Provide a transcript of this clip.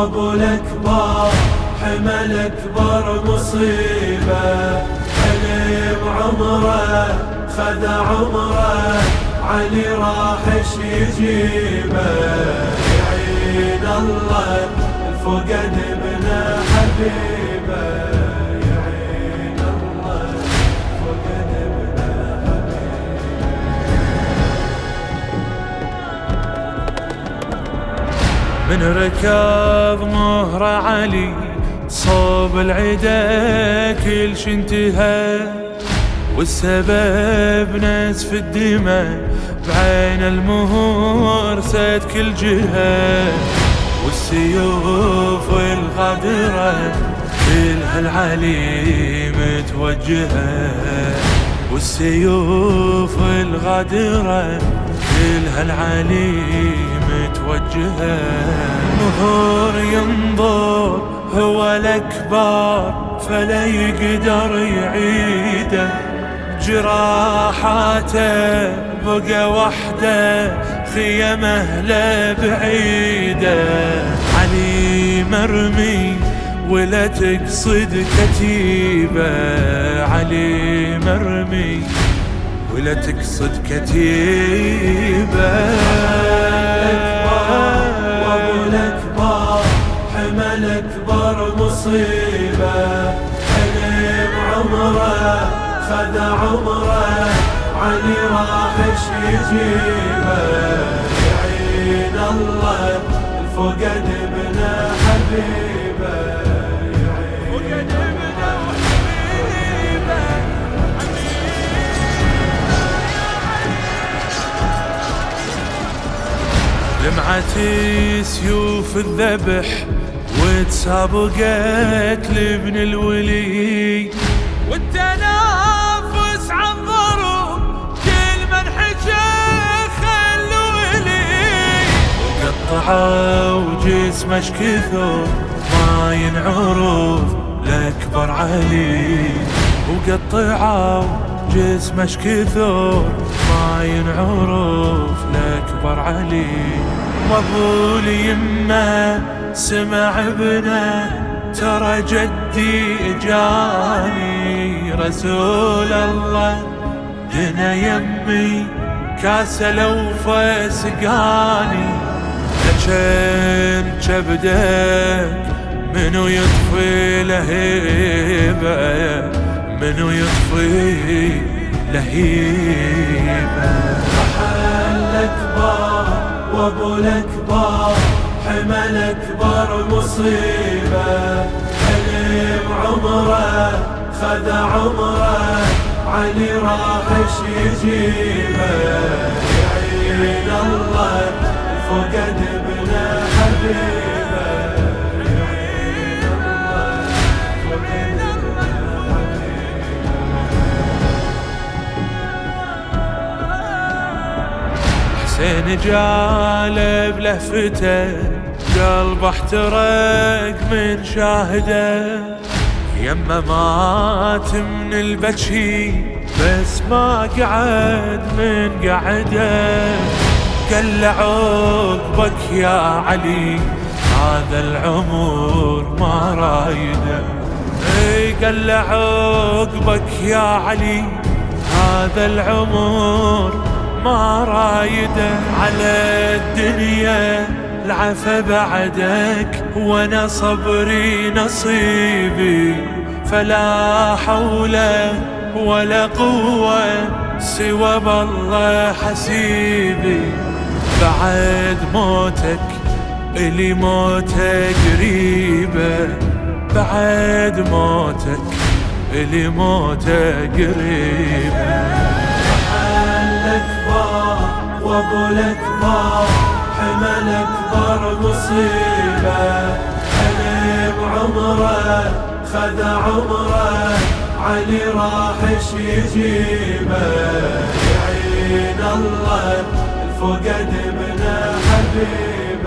وابو الأكبر حمل اكبر مصيبة. حلم عمره خذ عمره علي راح يجيبه يعين الله الفقد ابن حبيبه. من ركض مهر علي صوب العدا كل شي انتهى. والسبب نزف الدماء بعين المهور سد كل جهة. والسيوف الغادرة كلها العلي متوجهة والسيوف الغادرة كلها العلي متوجهة مهور ينظر هو الأكبر فلا يقدر يعيده. جراحاته بقى وحده خيمه لا بعيده. علي مرمي ولا تقصد كتيبه. علي مرمي ولا تقصد كتيبه. مصيبة حلم عمره خذ عمره. علي راح يجيبه؟ يعين الله الفقد ابن حبيبه. لمعتي سيوف الذبح وتسابقت لابن الولي. والتنافس عن ضرب كل من حجى خل ولي. وقطعوا جسمه كثر ما ينعرف لأكبر علي. وقطعوا جسمه كثر ما ينعرف لأكبر علي. وابو يمه سمع ابنه ترى جدي جاني. رسول الله دنا يمي كاس لوفة سقاني لكن كبدك منو يطفي لهيبة؟ منو يطفي لهيبة؟ محل الأكبر وأبو الأكبر حمل أكبر مصيبة. حلم عمره خذ عمره علي راح يجيبه. يعين الله فقد ابن حبيبه. حسين جالب لفته قلب احترق من شاهده. يما مات من البكي بس ما قعد من قعده. قال عقبك يا علي هذا العمر ما رايده. إي قال عقبك يا علي هذا العمر ما رايده. على الدنيا العفا بعدك وأنا صبري نصيبي. فلا حول ولا قوة سوى بالله حسيبي. بعد موتك إلي موتة قريبة. بعد موتك إلي موتة قريبة. محل الأكبر وأبو الأكبر حمل أكبر مصيبة. حلم عمره خذ عمره. علي راح يجيبه. يعين الله الفقد ابن حبيب